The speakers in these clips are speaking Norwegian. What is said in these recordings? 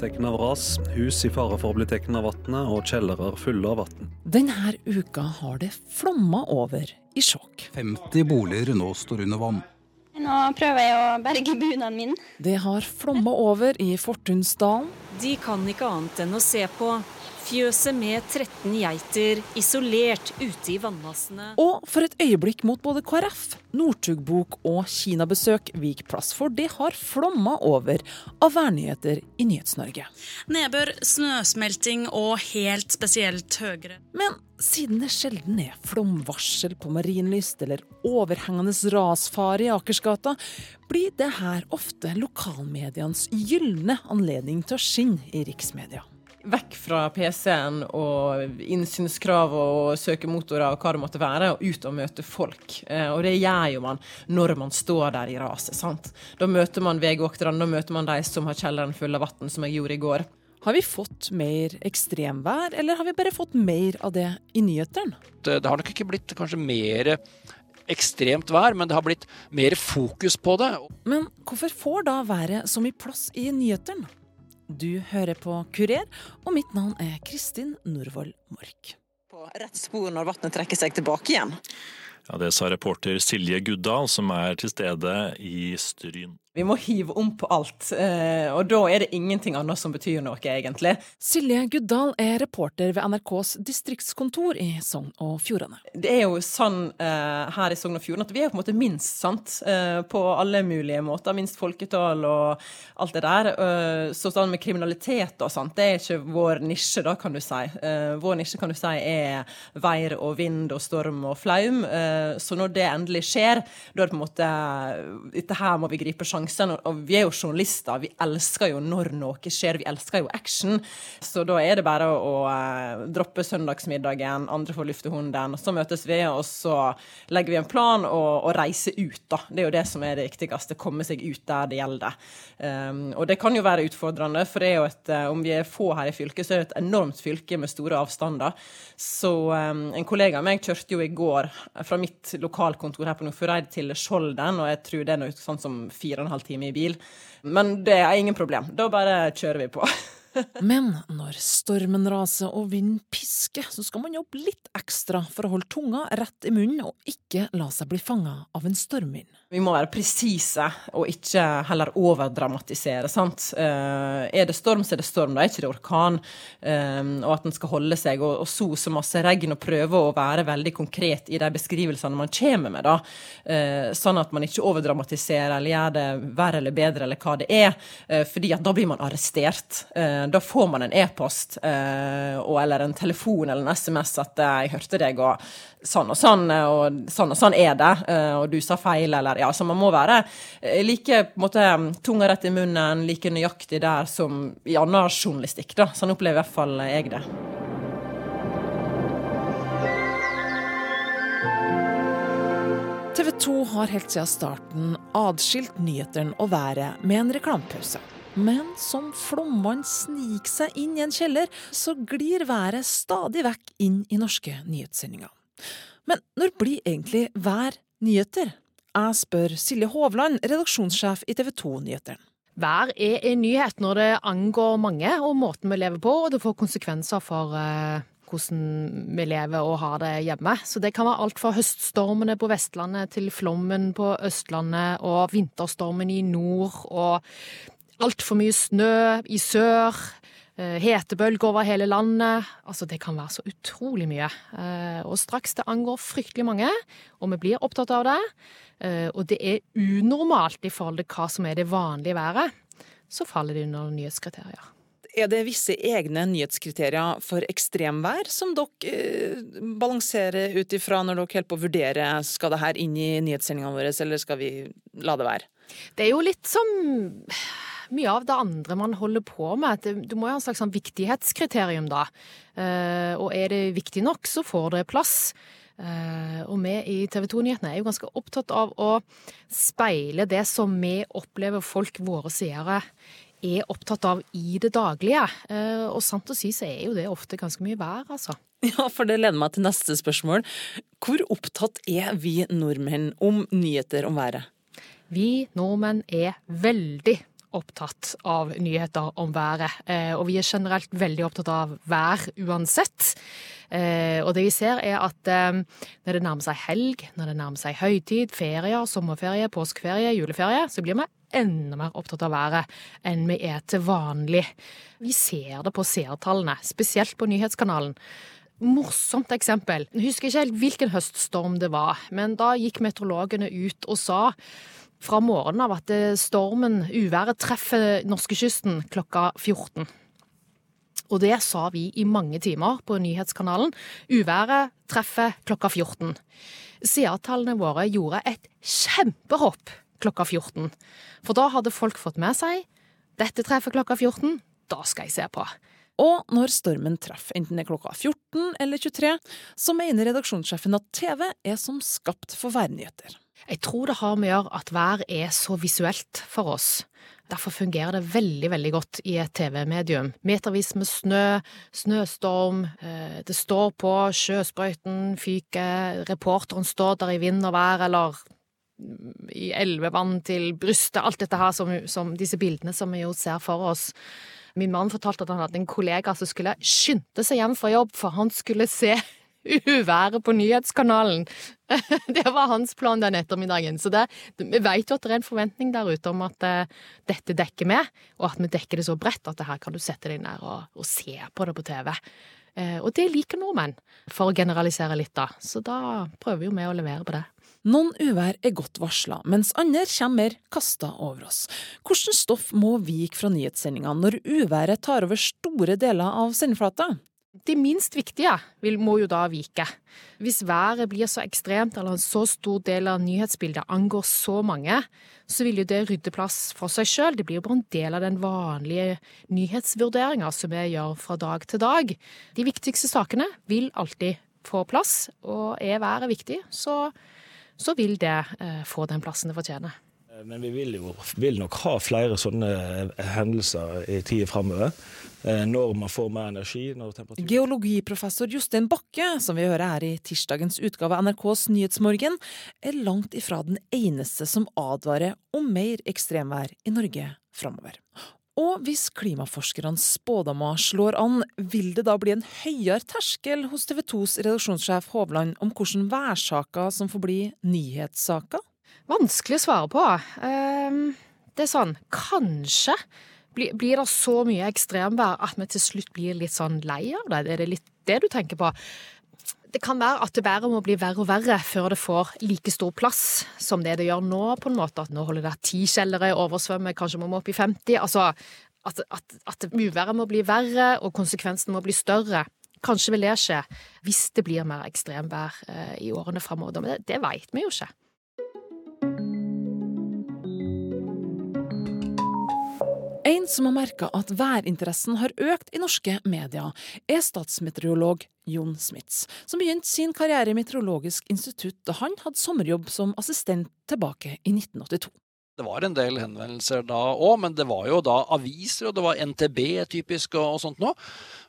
tatt av ras, hus i fare for å bli tatt av vannet og kjellere fulle av vann. Denne uka har det flomma over i Skjåk. 50 boliger nå står under vann. Nå prøver jeg å berge bunaden min. Det har flomma over i Fortunsdalen. De kan ikke annet enn å se på. Fjøset med 13 geiter isolert ute i vannmassene. Og for et øyeblikk mot både KrF, Northugbok og Kinabesøk vik plass, for det har flomma over av værnyheter i Nyhets-Norge. Nedbør, snøsmelting og helt spesielt høyere. Men siden det sjelden er flomvarsel på Marienlyst eller overhengende rasfare i Akersgata, blir det her ofte lokalmedienes gylne anledning til å skinne i riksmedia. Vekk fra PC-en og innsynskrav og søkemotorer og hva det måtte være, og ut og møte folk. Eh, og det gjør jo man når man står der i raset. sant? Da møter man veivokterne, da møter man de som har kjelleren full av vann, som jeg gjorde i går. Har vi fått mer ekstremvær, eller har vi bare fått mer av det i nyhetene? Det, det har nok ikke blitt kanskje mer ekstremt vær, men det har blitt mer fokus på det. Men hvorfor får da været så mye plass i nyhetene? Du hører på Kurer, og mitt navn er Kristin Norvoll Mork. På rett spor når vannet trekker seg tilbake igjen. Ja, Det sa reporter Silje Guddal, som er til stede i Stryn. Vi må hive om på alt, eh, og da er det ingenting annet som betyr noe, egentlig. Silje Guddal er reporter ved NRKs distriktskontor i Sogn og Fjordane. Det er jo sånn uh, her i Sogn og Fjordane at vi er på en måte minst, sant. Uh, på alle mulige måter. Minst folketall og alt det der. Så sånn med kriminalitet og sånt, det er ikke vår nisje, da, kan du si. vår nisje, kan du si, er vær og vind og storm og flaum. så når det endelig skjer, da er det på en måte Dette her må vi gripe sjansen sjansen. Og vi er jo journalister, vi elsker jo når noe skjer, vi elsker jo action. Så da er det bare å, å uh, droppe søndagsmiddagen, andre får lufte hunden, og så møtes vi, og så legger vi en plan og, og reiser ut, da. Det er jo det som er det viktigste, komme seg ut der det gjelder. Um, og det kan jo være utfordrende, for det er jo et, uh, om vi er få her i fylket, så er det et enormt fylke med store avstander. Så um, en kollega av meg kjørte jo i går fra mitt lokalkontor her på Nordfjordeid til Skjolden, og jeg tror det er noe sånn som fire halv time i bil. Men det er ingen problem. Da bare kjører vi på. Men når stormen raser og vinden pisker, så skal man jobbe litt ekstra for å holde tunga rett i munnen og ikke la seg bli fanga av en stormvind. Vi må være presise og ikke heller overdramatisere. sant? Uh, er det storm, så er det storm, da er ikke det orkan. Um, og at en skal holde seg og, og så så masse regn og prøve å være veldig konkret i de beskrivelsene man kommer med. da. Uh, sånn at man ikke overdramatiserer eller gjør det verre eller bedre eller hva det er. Fordi at da blir man arrestert. Da får man en e-post eller en telefon eller en SMS at 'jeg hørte deg', og sånn og sånn, og sånn og sånn er det, og du sa feil, eller ja, så man må være eh, like på måte, tunga rett i munnen, like nøyaktig der som i annen journalistikk. da. Sånn opplever i hvert fall jeg det. TV 2 har helt siden starten adskilt nyhetene og været med en reklamepause. Men som flomvann sniker seg inn i en kjeller, så glir været stadig vekk inn i norske nyhetssendinger. Men når blir egentlig vær nyheter? Jeg spør Silje Hovland, redaksjonssjef i TV 2 Nyhetene. Vær er en nyhet når det angår mange og måten vi lever på, og det får konsekvenser for uh, hvordan vi lever og har det hjemme. Så det kan være alt fra høststormene på Vestlandet til flommen på Østlandet og vinterstormen i nord og altfor mye snø i sør. Eh, hetebølger over hele landet. Altså, det kan være så utrolig mye. Eh, og straks det angår fryktelig mange, og vi blir opptatt av det, eh, og det er unormalt i forhold til hva som er det vanlige været, så faller det under nyhetskriterier. Er det visse egne nyhetskriterier for ekstremvær som dere balanserer ut ifra når dere holder på å vurdere skal det her inn i nyhetssendingene våre, eller skal vi la det være? Det er jo litt som mye av det andre man holder på med. Du må jo ha en slags sånn viktighetskriterium, da. Eh, og er det viktig nok, så får det plass. Eh, og vi i TV 2-nyhetene er jo ganske opptatt av å speile det som vi opplever folk, våre seere, er opptatt av i det daglige. Eh, og sant å si så er jo det ofte ganske mye vær, altså. Ja, for det leder meg til neste spørsmål. Hvor opptatt er vi nordmenn om nyheter om været? Vi nordmenn er veldig opptatt av nyheter om været. Eh, og vi er generelt veldig opptatt av vær uansett. Eh, og det vi ser er at eh, når det nærmer seg helg, når det nærmer seg høytid, ferier, sommerferie, påskeferie, juleferie, så blir vi enda mer opptatt av været enn vi er til vanlig. Vi ser det på seertallene, spesielt på nyhetskanalen. Morsomt eksempel. Jeg husker ikke helt hvilken høststorm det var, men da gikk meteorologene ut og sa fra morgenen av at stormen, uværet, treffer norskekysten klokka 14. Og det sa vi i mange timer på nyhetskanalen. Uværet treffer klokka 14. Seertallene våre gjorde et kjempehopp klokka 14. For da hadde folk fått med seg dette treffer klokka 14, da skal jeg se på. Og når stormen treffer, enten det er klokka 14 eller 23, så mener redaksjonssjefen at TV er som skapt for værnyheter. Jeg tror det har med å gjøre at vær er så visuelt for oss. Derfor fungerer det veldig veldig godt i et TV-medium. Metervis med snø, snøstorm, eh, det står på, sjøsprøyten fyker, reporteren står der i vind og vær eller i elvevann til brystet, alt dette her som, som disse bildene som vi jo ser for oss. Min mann fortalte at han hadde en kollega som skulle skynde seg hjem fra jobb, for han skulle se uværet på nyhetskanalen. Det var hans plan den ettermiddagen. Så det, vi vet jo at det er en forventning der ute om at uh, dette dekker vi, og at vi dekker det så bredt at det her kan du sette deg ned og, og se på det på TV. Uh, og det liker nordmenn, for å generalisere litt, da. Så da prøver jo vi å levere på det. Noen uvær er godt varsla, mens andre kommer mer kasta over oss. Hvilket stoff må vike fra nyhetssendingene når uværet tar over store deler av sendeflata? De minst viktige må jo da vike. Hvis været blir så ekstremt, eller en så stor del av nyhetsbildet angår så mange, så vil jo det rydde plass for seg sjøl. Det blir jo bare en del av den vanlige nyhetsvurderinga som vi gjør fra dag til dag. De viktigste sakene vil alltid få plass, og er været viktig, så så vil det eh, få den plassen det fortjener. Eh, men vi vil jo vil nok ha flere sånne eh, hendelser i tida framover. Når man får mer energi. Geologiprofessor Jostein Bakke, som vi hører her i tirsdagens utgave av NRKs Nyhetsmorgen, er langt ifra den eneste som advarer om mer ekstremvær i Norge framover. Og hvis klimaforskernes spådommer slår an, vil det da bli en høyere terskel hos TV 2s redaksjonssjef Hovland om hvordan værsaker som får bli nyhetssaker? Vanskelig å svare på. Ehm, det er sånn, kanskje blir det så mye ekstremvær at vi til slutt blir litt sånn lei av det? Er det litt det du tenker på? Det kan være at det bare må bli verre og verre før det får like stor plass som det det gjør nå, på en måte. At nå holder det ti kjellere oversvømmet, kanskje må vi opp i 50. Altså at, at, at uværet må bli verre, og konsekvensen må bli større. Kanskje vil det skje hvis det blir mer ekstremvær eh, i årene framover. Men det, det veit vi jo ikke. En som har merka at værinteressen har økt i norske medier, er statsmeteorolog Jon Smits, som begynte sin karriere i Meteorologisk institutt da han hadde sommerjobb som assistent tilbake i 1982. Det var en del henvendelser da òg, men det var jo da aviser, og det var NTB typisk og, og sånt noe.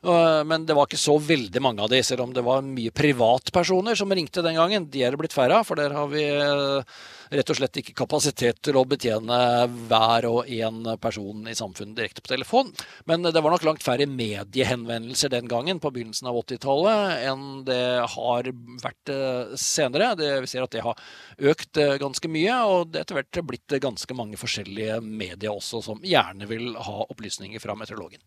Uh, men det var ikke så veldig mange av de, selv om det var mye privatpersoner som ringte den gangen. De er det blitt færre av, for der har vi uh, rett og slett ikke kapasitet til å betjene hver og en person i samfunnet direkte på telefon. Men det var nok langt færre mediehenvendelser den gangen, på begynnelsen av 80-tallet, enn det har vært eh, senere. Det, vi ser at det har økt eh, ganske mye, og det er etter hvert blitt ganske mange forskjellige medier også som gjerne vil ha opplysninger fra meteorologen.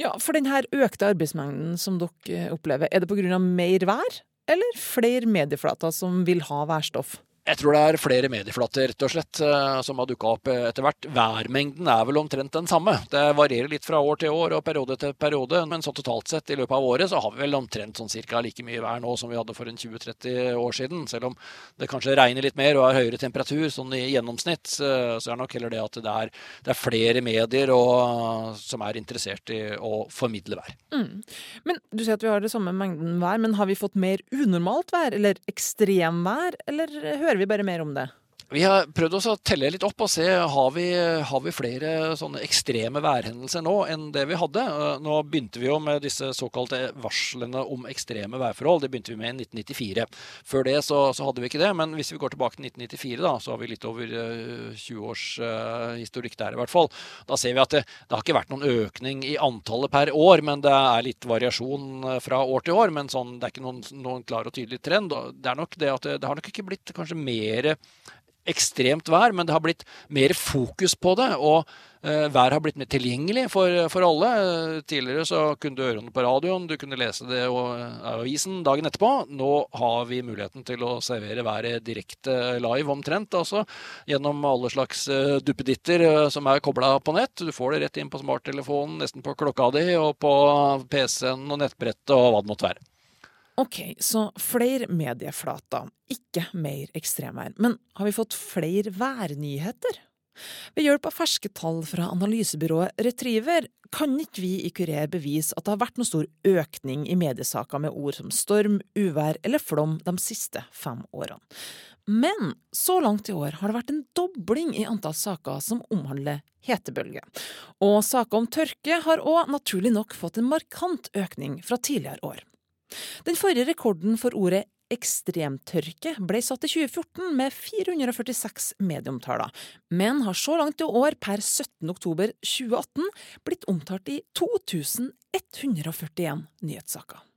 Ja, for denne økte arbeidsmengden som dere opplever, er det pga. mer vær? Eller flere medieflater som vil ha værstoff? Jeg tror det er flere medieflater rett og slett, eh, som har dukka opp etter hvert. Værmengden er vel omtrent den samme. Det varierer litt fra år til år og periode til periode, men så totalt sett i løpet av året så har vi vel omtrent sånn cirka like mye vær nå som vi hadde for en 20-30 år siden. Selv om det kanskje regner litt mer og er høyere temperatur sånn i gjennomsnitt, så er det nok heller det at det er, det er flere medier og, som er interessert i å formidle vær. Mm. Men Du sier at vi har det samme mengden vær, men har vi fått mer unormalt vær, eller ekstremvær, eller hører vi bare mer om det? Vi har prøvd oss å telle litt opp og se har vi har vi flere sånne ekstreme værhendelser nå enn det vi hadde. Eh, nå begynte vi jo med disse såkalte varslene om ekstreme værforhold. Det begynte vi med i 1994. Før det så, så hadde vi ikke det. Men hvis vi går tilbake til 1994, da, så har vi litt over 20 eh, års uh, historikk der i hvert fall. Da ser vi at det, det, har ikke vært noen økning i antallet per år, men det er litt variasjon fra år til år. Men sånn, det er ikke noen, noen klar og tydelig trend. Det er nok det at det, det har nok ikke blitt kanskje mer ekstremt vær, men det har blitt mer fokus på det. Og Været vær har blitt mer tilgjengelig for, for alle. Uh, tidligere så kunne du høre det på radioen, du kunne lese det i avisen dagen etterpå. Nå har vi muligheten til å servere været direkte live omtrent, altså gjennom alle slags duppeditter som er kobla på nett. Du får det rett inn på smarttelefonen, nesten på klokka di, og på PC-en og nettbrettet og hva det måtte være. Ok, så flere medieflater, ikke mer ekstremvær. Men har vi fått flere værnyheter? Ved hjelp av ferske tall fra analysebyrået Retriever kan ikke vi i Kurer bevise at det har vært noen stor økning i mediesaker med ord som storm, uvær eller flom de siste fem årene. Men så langt i år har det vært en dobling i antall saker som omhandler hetebølge. Og saker om tørke har òg naturlig nok fått en markant økning fra tidligere år. Den forrige rekorden for ordet ekstremtørke ble satt i 2014 med 446 medieomtaler, men har så langt i år per 17. oktober 2018 blitt omtalt i 2141 nyhetssaker.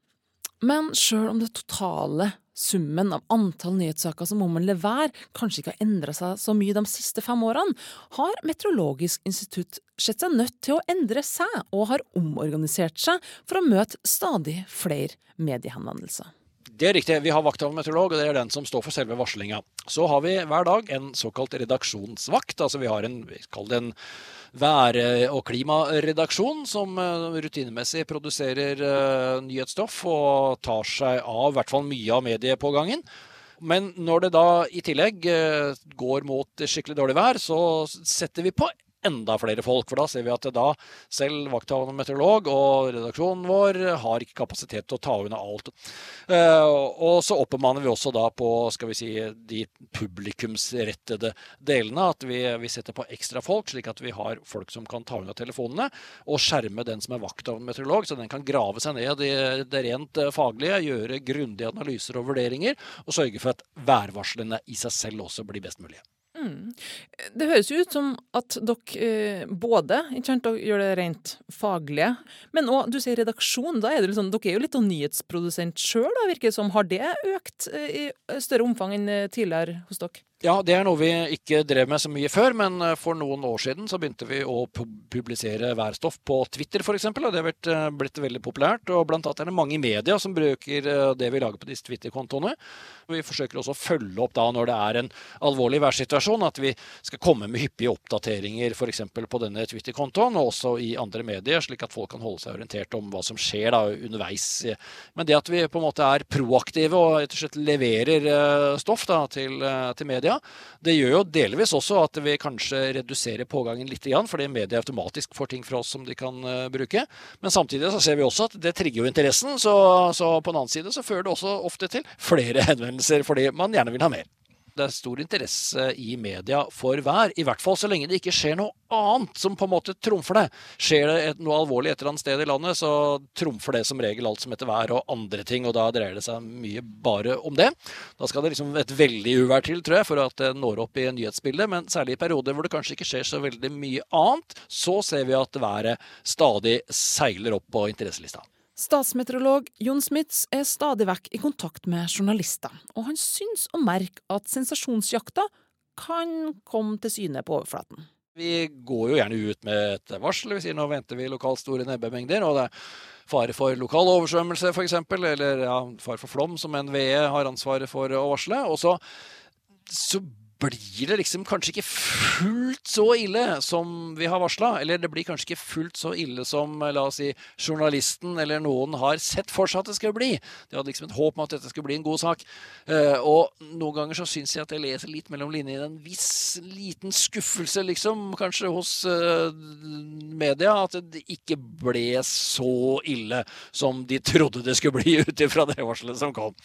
Men sjøl om det totale summen av antall nyhetssaker som omhandler vær, kanskje ikke har endra seg så mye de siste fem årene, har Meteorologisk institutt sett seg nødt til å endre seg, og har omorganisert seg for å møte stadig flere mediehenvendelser. Det er riktig. Vi har vakthavende og det er den som står for selve varslinga. Så har vi hver dag en såkalt redaksjonsvakt. Altså vi har en, vi kaller det en vær- og klimaredaksjon som eh, rutinemessig produserer uh, nyhetsstoff og tar seg av i hvert fall mye av mediepågangen. Men når det da i tillegg uh, går mot skikkelig dårlig vær, så setter vi på enda flere folk. For da ser vi at da selv vakthavende meteorolog og redaksjonen vår har ikke kapasitet til å ta unna alt. Eh, og så oppbemanner vi også da på skal vi si, de publikumsrettede delene. At vi, vi setter på ekstra folk, slik at vi har folk som kan ta unna telefonene. Og skjerme den som er vakthavende meteorolog, så den kan grave seg ned i det rent faglige, gjøre grundige analyser og vurderinger, og sørge for at værvarslene i seg selv også blir best mulig. Mm. Det høres jo ut som at dere eh, både sant, gjør det rent faglige, men òg du sier redaksjon. Da er det liksom, dere er jo litt av nyhetsprodusent sjøl, virker det som. Har det økt eh, i større omfang enn eh, tidligere hos dere? Ja, det er noe vi ikke drev med så mye før, men eh, for noen år siden så begynte vi å publisere værstoff på Twitter f.eks., og det har eh, blitt, veldig populært. Og blant annet er det mange i media som bruker eh, det vi lager på disse Twitter-kontoene. Vi forsøker også å følge opp da når det er en alvorlig værsituasjon, at vi skal komme med hyppige oppdateringer f.eks. på denne Twitter-kontoen, og også i andre medier, slik at folk kan holde seg orientert om hva som skjer da underveis. Men det at vi på en måte er proaktive og rett og slett leverer stoff da, til, til media, media. Det gjør jo delvis også at vi kanskje reduserer pågangen litt, fordi media automatisk får ting fra oss som de kan uh, bruke. Men samtidig så ser vi også at det trigger jo interessen, så, så på den annen side så fører det også ofte til flere henvendelser fordi man gjerne vil ha mer det er stor interesse i media for vær. I hvert fall så lenge det ikke skjer noe annet som på en måte trumfer det. Skjer det et, noe alvorlig et eller annet sted i landet, så trumfer det som regel alt som heter vær og andre ting, og da dreier det seg mye bare om det. Da skal det liksom et veldig uvær til, tror jeg, for at det når opp i nyhetsbildet. Men særlig i perioder hvor det kanskje ikke skjer så veldig mye annet, så ser vi at været stadig seiler opp på interesselista. Statsmeteorolog Jon Smits er stadig vekk i kontakt med journalister, og han syns å merke at sensasjonsjakta kan komme til syne på overflaten. Vi går jo gjerne ut med et varsel. Vi sier nå venter vi lokalt store nebbemengder. og det er fare for lokal oversvømmelse f.eks., eller ja, fare for flom, som NVE har ansvaret for å varsle. Og så, så blir det liksom kanskje ikke fullt så ille som vi har varsla. Eller det blir kanskje ikke fullt så ille som la oss si, journalisten eller noen har sett for seg at det skal bli. De hadde liksom et håp om at dette skulle bli en god sak. Uh, og noen ganger så syns jeg at jeg leser litt mellom linjene en viss liten skuffelse, liksom, kanskje hos uh, media. At det ikke ble så ille som de trodde det skulle bli ut ifra det varselet som kom.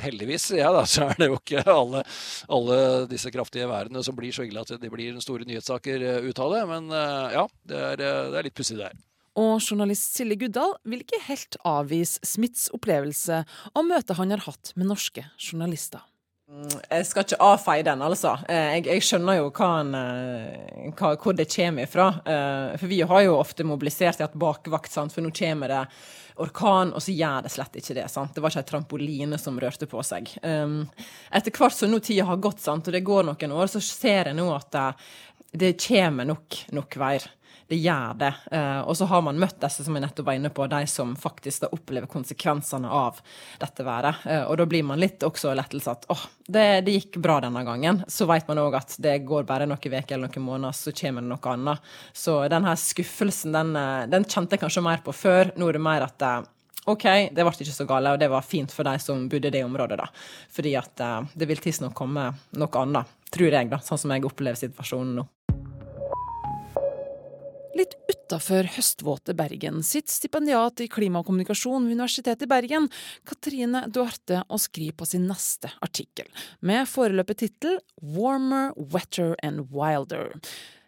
Heldigvis, ja da, så er det jo ikke alle, alle disse kraftige værene som blir så ille at det blir store nyhetssaker ut av det. Men ja, det er, det er litt pussig det her. Og journalist Silje Guddal vil ikke helt avvise Smiths opplevelse av møtet han har hatt med norske journalister. Jeg skal ikke avfeie den, altså. Jeg, jeg skjønner jo hva en, hva, hvor det kommer ifra. For vi har jo ofte mobilisert til at bakvakt, sant? for nå kommer det orkan, og så gjør det slett ikke det. sant? Det var ikke ei trampoline som rørte på seg. Etter hvert som nå tida har gått, sant? og det går noen år, så ser jeg nå at det, det kommer nok, nok veier det gjør det. Eh, og så har man møtt disse som jeg nettopp var inne på, de som faktisk da opplever konsekvensene av dette været. Eh, og da blir man litt også lettelse at åh, det, det, gikk bra denne gangen. Så vet man òg at det går bare noen uker eller noen måneder, så kommer det noe annet. Så den her skuffelsen, den, eh, den kjente jeg kanskje mer på før. Nå er det mer at OK, det ble ikke så gale, og det var fint for de som bodde i det området, da. Fordi at det vil tidsnok komme noe annet, tror jeg, da, sånn som jeg opplever situasjonen nå. Utafor høstvåte Bergen sitter stipendiat i klima og kommunikasjon ved Universitetet i Bergen, Katrine Duarte, og skriver på sin neste artikkel, med foreløpig tittel Warmer, Wetter and Wilder.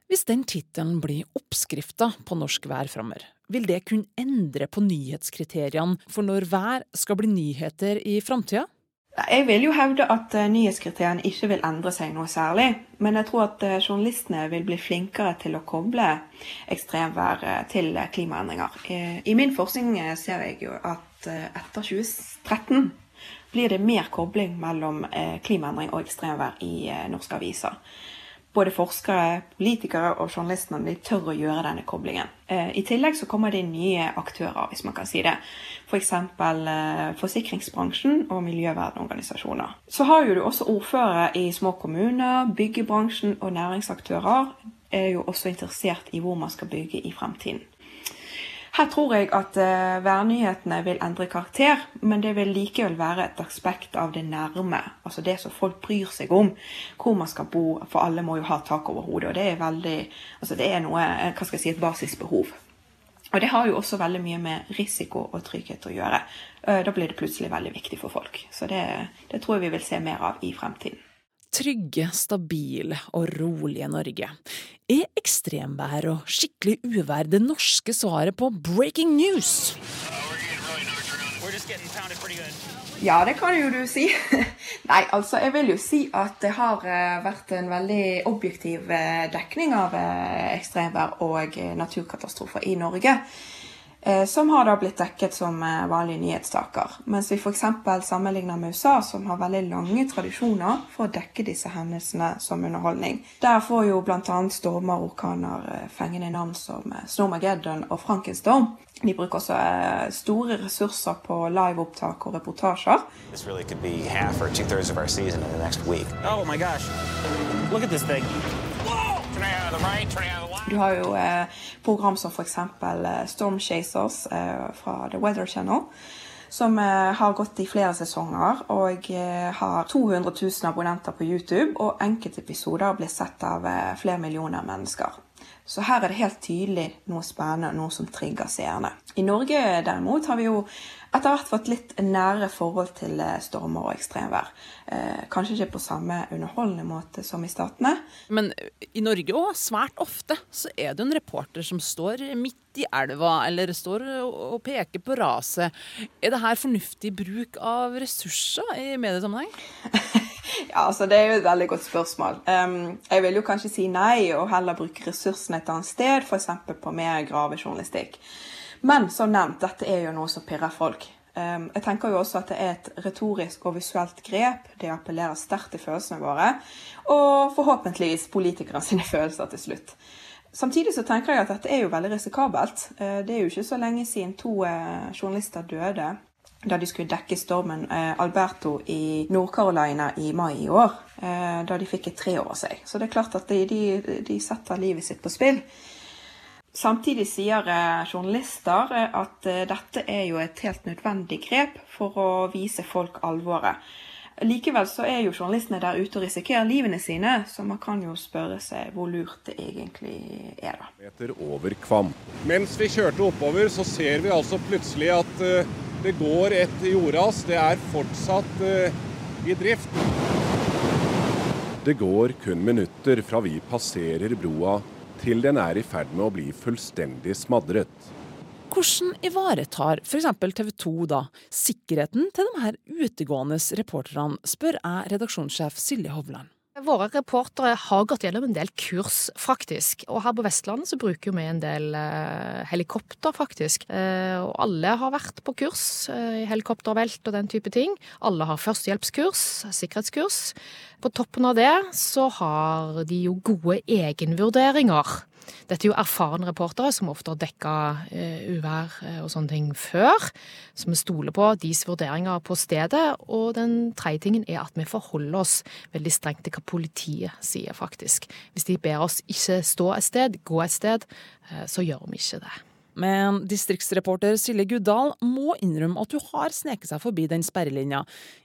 Hvis den tittelen blir oppskrifta på norsk vær framover, vil det kunne endre på nyhetskriteriene for når vær skal bli nyheter i framtida? Jeg vil jo hevde at uh, nyhetskriteriene ikke vil endre seg noe særlig. Men jeg tror at uh, journalistene vil bli flinkere til å koble ekstremvær uh, til klimaendringer. I min forskning ser jeg jo at etter 2013 blir det mer kobling mellom klimaendring og ekstremvær i norske aviser både forskere, politikere og journalistene de tør å gjøre denne koblingen. Eh, I tillegg så kommer det nye aktører, hvis man kan si det. F.eks. For eh, forsikringsbransjen og miljøvernorganisasjoner. Så har jo du også ordførere i små kommuner, byggebransjen og næringsaktører er jo også interessert i hvor man skal bygge i fremtiden. Her tror jeg at uh, værnyhetene vil endre karakter, men det vil likevel være et aspekt av det nærme. Altså det som folk bryr seg om. Hvor man skal bo. For alle må jo ha tak over hodet. Og det er veldig Altså det er noe eh, Hva skal jeg si et basisbehov. Og det har jo også veldig mye med risiko og trygghet å gjøre. Uh, da blir det plutselig veldig viktig for folk. Så det, det tror jeg vi vil se mer av i fremtiden trygge, stabile og rolige Norge. Er ekstremvær og skikkelig uvær det norske svaret på breaking news? Ja, det kan jo du si. Nei, altså jeg vil jo si at det har eh, vært en veldig objektiv eh, dekning av eh, ekstremvær og naturkatastrofer i Norge. Eh, som har da blitt dekket som eh, vanlige nyhetstaker. Mens vi f.eks. sammenligner med USA, som har veldig lange tradisjoner for å dekke disse hendelsene som underholdning. Der får jo bl.a. stormer og orkaner eh, fengende navn som Snowmageddon og Frankenstorm. De bruker også store ressurser på liveopptak og reportasjer. Really oh my gosh. Look at this thing. Du har jo eh, program som f.eks. Eh, Storm Chasers eh, fra The Weather Channel. Som har gått i flere sesonger og har 200 000 abonnenter på YouTube. Og enkeltepisoder blir sett av flere millioner mennesker. Så her er det helt tydelig noe spennende, og noe som trigger seerne. I Norge derimot har vi jo etter hvert fått litt nære forhold til eh, stormer og ekstremvær. Eh, kanskje ikke på samme underholdende måte som i Statene. Men i Norge òg, svært ofte, så er det en reporter som står midt i elva, eller står og peker på raset. Er det her fornuftig bruk av ressurser i mediesammenheng? Ja, altså Det er jo et veldig godt spørsmål. Um, jeg vil jo kanskje si nei, og heller bruke ressursene et annet sted, f.eks. på mer gravejournalistikk. Men som nevnt, dette er jo noe som pirrer folk. Um, jeg tenker jo også at det er et retorisk og visuelt grep. Det appellerer sterkt til følelsene våre, og forhåpentligvis politikere sine følelser til slutt. Samtidig så tenker jeg at dette er jo veldig risikabelt. Uh, det er jo ikke så lenge siden to uh, journalister døde da de skulle dekke stormen eh, Alberto i Nord-Carolina i mai i år. Eh, da de fikk et tre over seg. Så det er klart at de, de, de setter livet sitt på spill. Samtidig sier eh, journalister at dette er jo et helt nødvendig grep for å vise folk alvoret. Likevel så er jo journalistene der ute og risikerer livene sine, så man kan jo spørre seg hvor lurt det egentlig er, da. Over Kvam. Mens vi kjørte oppover, så ser vi altså plutselig at det går et jordras. Det er fortsatt uh, i drift. Det går kun minutter fra vi passerer broa til den er i ferd med å bli fullstendig smadret. Hvordan ivaretar f.eks. TV 2 da sikkerheten til de her utegående reporterne, spør jeg redaksjonssjef Silje Hovland. Våre reportere har gått gjennom en del kurs, faktisk. Og her på Vestlandet så bruker vi en del eh, helikopter, faktisk. Eh, og alle har vært på kurs eh, i helikoptervelt og den type ting. Alle har førstehjelpskurs, sikkerhetskurs. På toppen av det så har de jo gode egenvurderinger. Dette er jo erfarne reportere som ofte har dekka uh, uvær uh, og sånne ting før. Så vi stoler på deres vurderinger på stedet. Og den tredje tingen er at vi forholder oss veldig strengt til hva politiet sier, faktisk. Hvis de ber oss ikke stå et sted, gå et sted, uh, så gjør vi ikke det. Men distriktsreporter Silje Guddal må innrømme at du har sneket seg forbi den sperrelinja,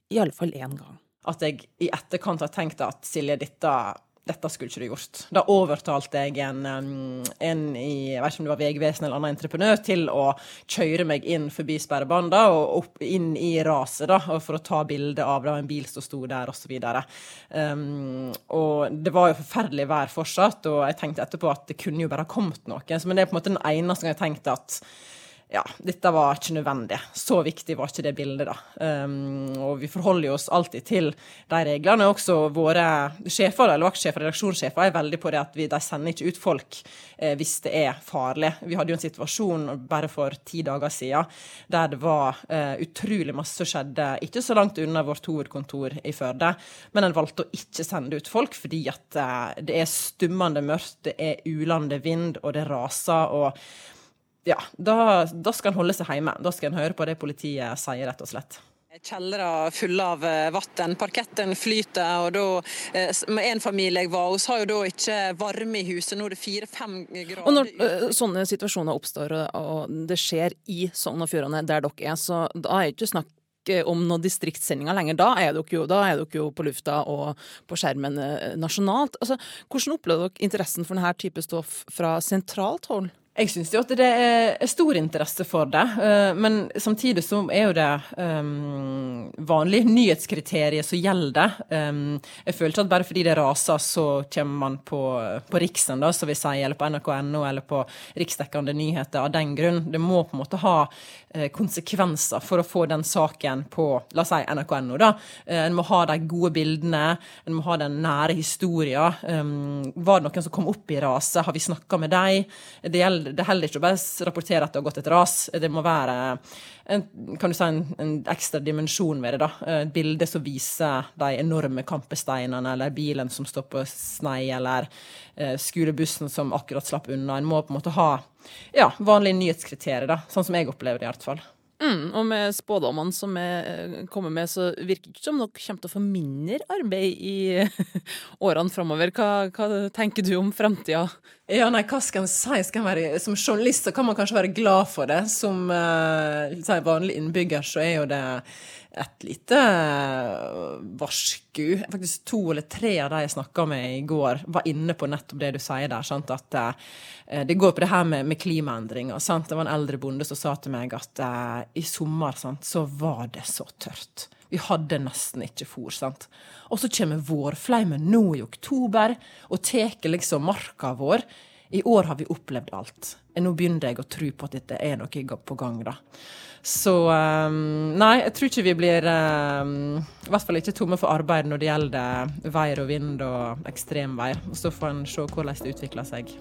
i alle fall én gang. At jeg i etterkant har tenkt at Silje, dette dette skulle ikke du gjort. Da overtalte jeg en, en i jeg vet ikke om det var Vegvesenet eller annen entreprenør til å kjøre meg inn forbi sperrebanda og opp inn i raset da, for å ta bilde av det, en bil som sto der, osv. Um, og det var jo forferdelig vær fortsatt, og jeg tenkte etterpå at det kunne jo bare ha kommet noen. Men det er på en måte den eneste gang jeg tenkte at ja, dette var ikke nødvendig. Så viktig var ikke det bildet, da. Um, og vi forholder oss alltid til de reglene. Også våre sjefer, eller vaktsjefer, redaksjonssjefer, er veldig på det at vi, de sender ikke ut folk eh, hvis det er farlig. Vi hadde jo en situasjon bare for ti dager siden der det var eh, utrolig masse som skjedde, ikke så langt unna vårt hovedkontor i Førde, men en valgte å ikke sende ut folk fordi at eh, det er stummende mørkt, det er ulande vind, og det raser. og ja, da, da skal en holde seg hjemme. Da skal en høre på det politiet sier, rett og slett. Kjellere fulle av eh, vann, parketten flyter. og da, eh, en familie jeg var hos, har jo da ikke varme i huset. Nå er det fire-fem grader. Og Når uh, sånne situasjoner oppstår, og det skjer i Sogn og Fjordane der dere er, så da er det ikke snakk om noen distriktssendinger lenger. Da er, dere jo, da er dere jo på lufta og på skjermen nasjonalt. Altså, hvordan opplever dere interessen for denne type stoff fra sentralt hold? Jeg syns jo at det er stor interesse for det, eh, men samtidig så er jo det um, vanlige nyhetskriterier som gjelder. Um, jeg føler at bare fordi det raser, så kommer man på, på Riksen, da, som vi sier, eller på nrk.no eller på riksdekkende nyheter av den grunn. Det må på en måte ha konsekvenser for å få den saken på la oss si nrk.no. da. En må ha de gode bildene, en må ha den nære historien. Um, var det noen som kom opp i raset? Har vi snakka med dem? Det gjelder det holder ikke å bare rapportere at det har gått et ras. Det må være en, kan du si, en, en ekstra dimensjon ved det. da. Et bilde som viser de enorme kampesteinene, eller bilen som står på snei, eller uh, skolebussen som akkurat slapp unna. En må på en måte ha ja, vanlige nyhetskriterier, da, sånn som jeg opplever det i hvert fall. Mm, og med spådommene som er eh, kommer med, så virker det ikke som dere kommer til å få mindre arbeid i årene framover. Hva, hva, tenker du om framtida? Ja, nei, hva skal en si? Skal være, som journalist så kan man kanskje være glad for det. Som uh, vanlig innbygger så er jo det et lite eh, varsku. Faktisk to eller tre av de jeg snakka med i går, var inne på nettopp det du sier der. Sant? At uh, det går på det her med, med klimaendringer. Sant? Det var en eldre bonde som sa til meg at uh, i sommer sant, så var det så tørt. Vi hadde nesten ikke fôr. sant? Og så kommer vårflaumen nå i oktober og tar liksom marka vår. I år har vi opplevd alt. Nå begynner jeg å tro på at dette er noe på gang. da. Så um, nei, jeg tror ikke vi blir um, I hvert fall ikke tomme for arbeid når det gjelder vær og vind og ekstremvær. Så får en se hvordan det utvikler seg.